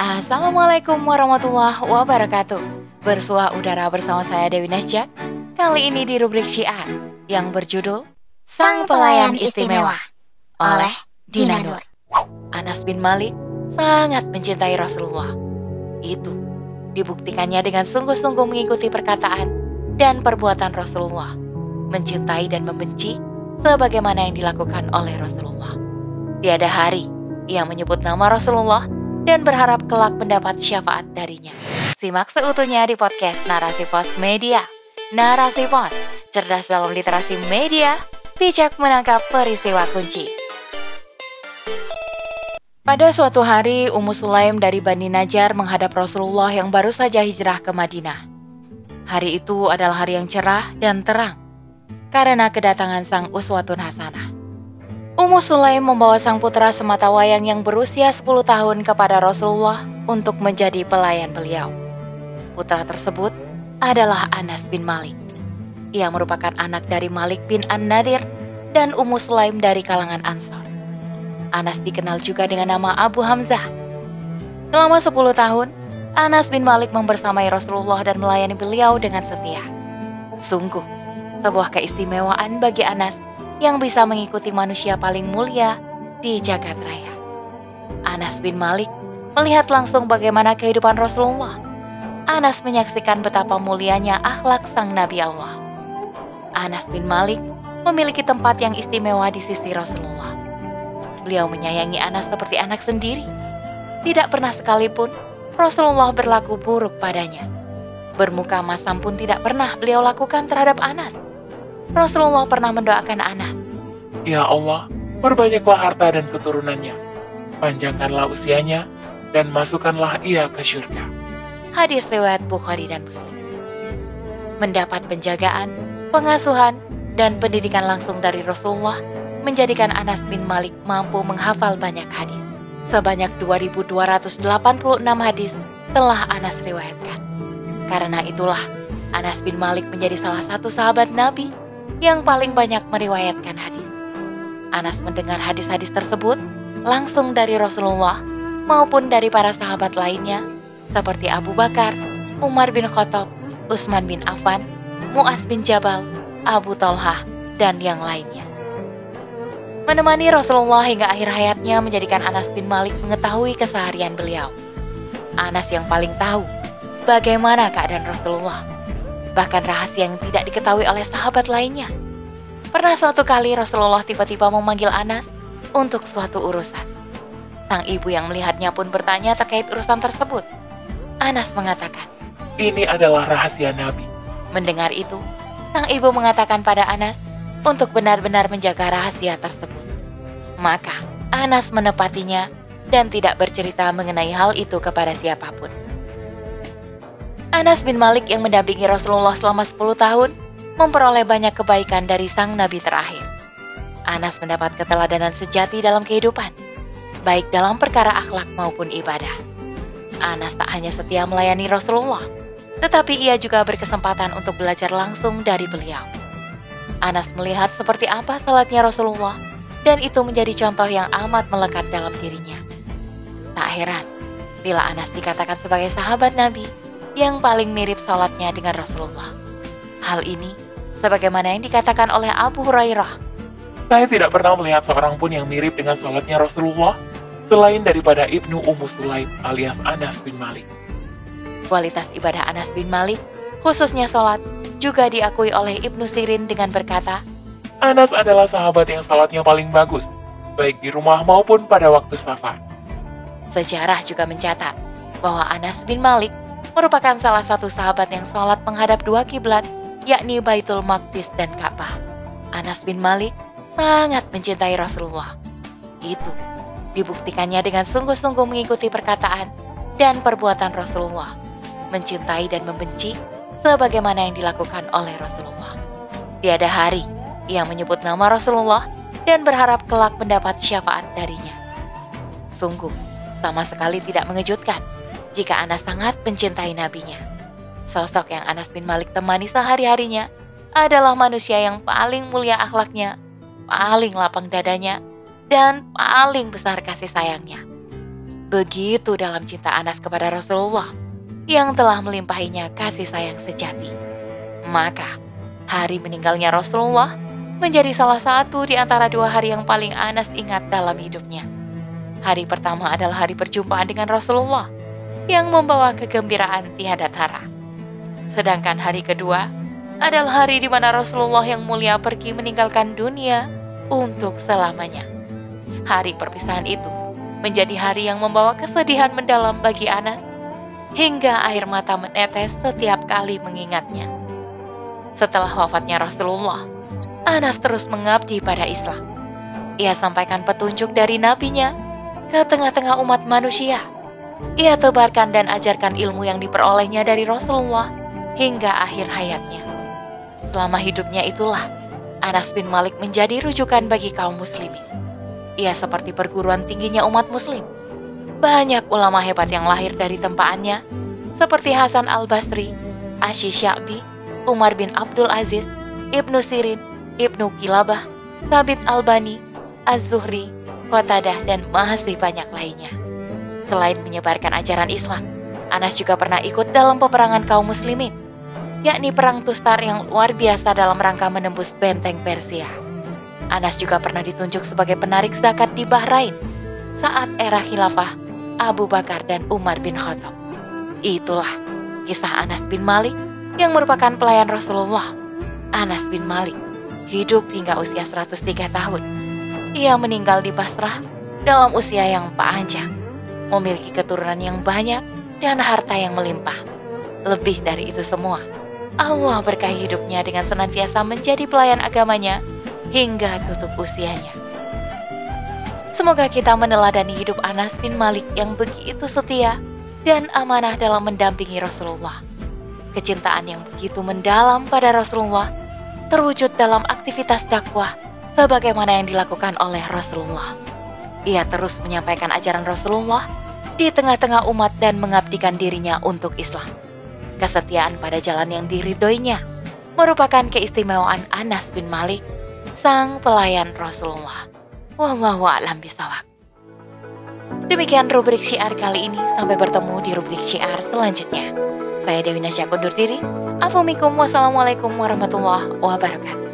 Assalamualaikum warahmatullahi wabarakatuh. Bersuah udara bersama saya Dewi Nasjak. Kali ini di rubrik Syiar yang berjudul Sang Pelayan Istimewa oleh Dina Nur. Anas bin Malik sangat mencintai Rasulullah. Itu dibuktikannya dengan sungguh-sungguh mengikuti perkataan dan perbuatan Rasulullah, mencintai dan membenci sebagaimana yang dilakukan oleh Rasulullah. Tiada hari ia menyebut nama Rasulullah dan berharap kelak mendapat syafaat darinya. Simak seutuhnya di podcast Narasi Pos Media. Narasi Pos, cerdas dalam literasi media, bijak menangkap peristiwa kunci. Pada suatu hari, Ummu Sulaim dari Bani Najjar menghadap Rasulullah yang baru saja hijrah ke Madinah. Hari itu adalah hari yang cerah dan terang karena kedatangan sang uswatun hasanah. Ummu Sulaim membawa sang putra semata wayang yang berusia 10 tahun kepada Rasulullah untuk menjadi pelayan beliau. Putra tersebut adalah Anas bin Malik. Ia merupakan anak dari Malik bin An-Nadir dan Ummu Sulaim dari kalangan Ansar. Anas dikenal juga dengan nama Abu Hamzah. Selama 10 tahun, Anas bin Malik membersamai Rasulullah dan melayani beliau dengan setia. Sungguh, sebuah keistimewaan bagi Anas yang bisa mengikuti manusia paling mulia di jagat raya. Anas bin Malik melihat langsung bagaimana kehidupan Rasulullah. Anas menyaksikan betapa mulianya akhlak sang Nabi Allah. Anas bin Malik memiliki tempat yang istimewa di sisi Rasulullah. Beliau menyayangi Anas seperti anak sendiri. Tidak pernah sekalipun Rasulullah berlaku buruk padanya. Bermuka masam pun tidak pernah beliau lakukan terhadap Anas. Rasulullah pernah mendoakan Anas. Ya Allah, perbanyaklah harta dan keturunannya, panjangkanlah usianya, dan masukkanlah ia ke syurga. Hadis riwayat Bukhari dan Muslim. Mendapat penjagaan, pengasuhan, dan pendidikan langsung dari Rasulullah menjadikan Anas bin Malik mampu menghafal banyak hadis. Sebanyak 2286 hadis telah Anas riwayatkan. Karena itulah Anas bin Malik menjadi salah satu sahabat Nabi yang paling banyak meriwayatkan hadis. Anas mendengar hadis-hadis tersebut langsung dari Rasulullah maupun dari para sahabat lainnya seperti Abu Bakar, Umar bin Khattab, Utsman bin Affan, Muaz bin Jabal, Abu Talha, dan yang lainnya. Menemani Rasulullah hingga akhir hayatnya menjadikan Anas bin Malik mengetahui keseharian beliau. Anas yang paling tahu bagaimana keadaan Rasulullah bahkan rahasia yang tidak diketahui oleh sahabat lainnya. Pernah suatu kali Rasulullah tiba-tiba memanggil Anas untuk suatu urusan. Sang ibu yang melihatnya pun bertanya terkait urusan tersebut. Anas mengatakan, Ini adalah rahasia Nabi. Mendengar itu, sang ibu mengatakan pada Anas untuk benar-benar menjaga rahasia tersebut. Maka Anas menepatinya dan tidak bercerita mengenai hal itu kepada siapa pun. Anas bin Malik yang mendampingi Rasulullah selama 10 tahun memperoleh banyak kebaikan dari sang nabi terakhir. Anas mendapat keteladanan sejati dalam kehidupan, baik dalam perkara akhlak maupun ibadah. Anas tak hanya setia melayani Rasulullah, tetapi ia juga berkesempatan untuk belajar langsung dari beliau. Anas melihat seperti apa salatnya Rasulullah, dan itu menjadi contoh yang amat melekat dalam dirinya. Tak heran bila Anas dikatakan sebagai sahabat Nabi yang paling mirip sholatnya dengan Rasulullah. Hal ini sebagaimana yang dikatakan oleh Abu Hurairah. Saya tidak pernah melihat seorang pun yang mirip dengan sholatnya Rasulullah selain daripada Ibnu Ummu Sulaim alias Anas bin Malik. Kualitas ibadah Anas bin Malik, khususnya sholat, juga diakui oleh Ibnu Sirin dengan berkata, Anas adalah sahabat yang sholatnya paling bagus, baik di rumah maupun pada waktu safar. Sejarah juga mencatat bahwa Anas bin Malik merupakan salah satu sahabat yang sholat menghadap dua kiblat, yakni Baitul Maqdis dan Ka'bah. Anas bin Malik sangat mencintai Rasulullah. Itu dibuktikannya dengan sungguh-sungguh mengikuti perkataan dan perbuatan Rasulullah, mencintai dan membenci sebagaimana yang dilakukan oleh Rasulullah. Tiada hari ia menyebut nama Rasulullah dan berharap kelak mendapat syafaat darinya. Sungguh, sama sekali tidak mengejutkan jika Anas sangat mencintai nabinya. Sosok yang Anas bin Malik temani sehari-harinya adalah manusia yang paling mulia akhlaknya, paling lapang dadanya, dan paling besar kasih sayangnya. Begitu dalam cinta Anas kepada Rasulullah yang telah melimpahinya kasih sayang sejati. Maka, hari meninggalnya Rasulullah menjadi salah satu di antara dua hari yang paling Anas ingat dalam hidupnya. Hari pertama adalah hari perjumpaan dengan Rasulullah yang membawa kegembiraan tiada tara. Sedangkan hari kedua adalah hari di mana Rasulullah yang mulia pergi meninggalkan dunia untuk selamanya. Hari perpisahan itu menjadi hari yang membawa kesedihan mendalam bagi Anas hingga air mata menetes setiap kali mengingatnya. Setelah wafatnya Rasulullah, Anas terus mengabdi pada Islam. Ia sampaikan petunjuk dari nabinya ke tengah-tengah umat manusia. Ia tebarkan dan ajarkan ilmu yang diperolehnya dari Rasulullah hingga akhir hayatnya. Selama hidupnya itulah Anas bin Malik menjadi rujukan bagi kaum muslimin. Ia seperti perguruan tingginya umat muslim. Banyak ulama hebat yang lahir dari tempaannya, seperti Hasan al-Basri, Asy Sya'bi, Umar bin Abdul Aziz, Ibnu Sirin, Ibnu Kilabah, Sabit Albani, Az-Zuhri, Qatadah, dan masih banyak lainnya. Selain menyebarkan ajaran Islam, Anas juga pernah ikut dalam peperangan kaum muslimin, yakni perang Tustar yang luar biasa dalam rangka menembus benteng Persia. Anas juga pernah ditunjuk sebagai penarik zakat di Bahrain saat era khilafah Abu Bakar dan Umar bin Khattab. Itulah kisah Anas bin Malik yang merupakan pelayan Rasulullah. Anas bin Malik hidup hingga usia 103 tahun. Ia meninggal di Basrah dalam usia yang panjang, memiliki keturunan yang banyak dan harta yang melimpah. Lebih dari itu semua, Allah berkahi hidupnya dengan senantiasa menjadi pelayan agamanya hingga tutup usianya. Semoga kita meneladani hidup Anas bin Malik yang begitu setia dan amanah dalam mendampingi Rasulullah. Kecintaan yang begitu mendalam pada Rasulullah terwujud dalam aktivitas dakwah sebagaimana yang dilakukan oleh Rasulullah. Ia terus menyampaikan ajaran Rasulullah di tengah-tengah umat dan mengabdikan dirinya untuk Islam. Kesetiaan pada jalan yang diridhoinya merupakan keistimewaan Anas bin Malik sang pelayan Rasulullah. Wallahu a'lam bisawab. Demikian rubrik syiar kali ini. Sampai bertemu di rubrik syiar selanjutnya. Saya Dewi Nasya undur diri. Assalamualaikum warahmatullahi wabarakatuh.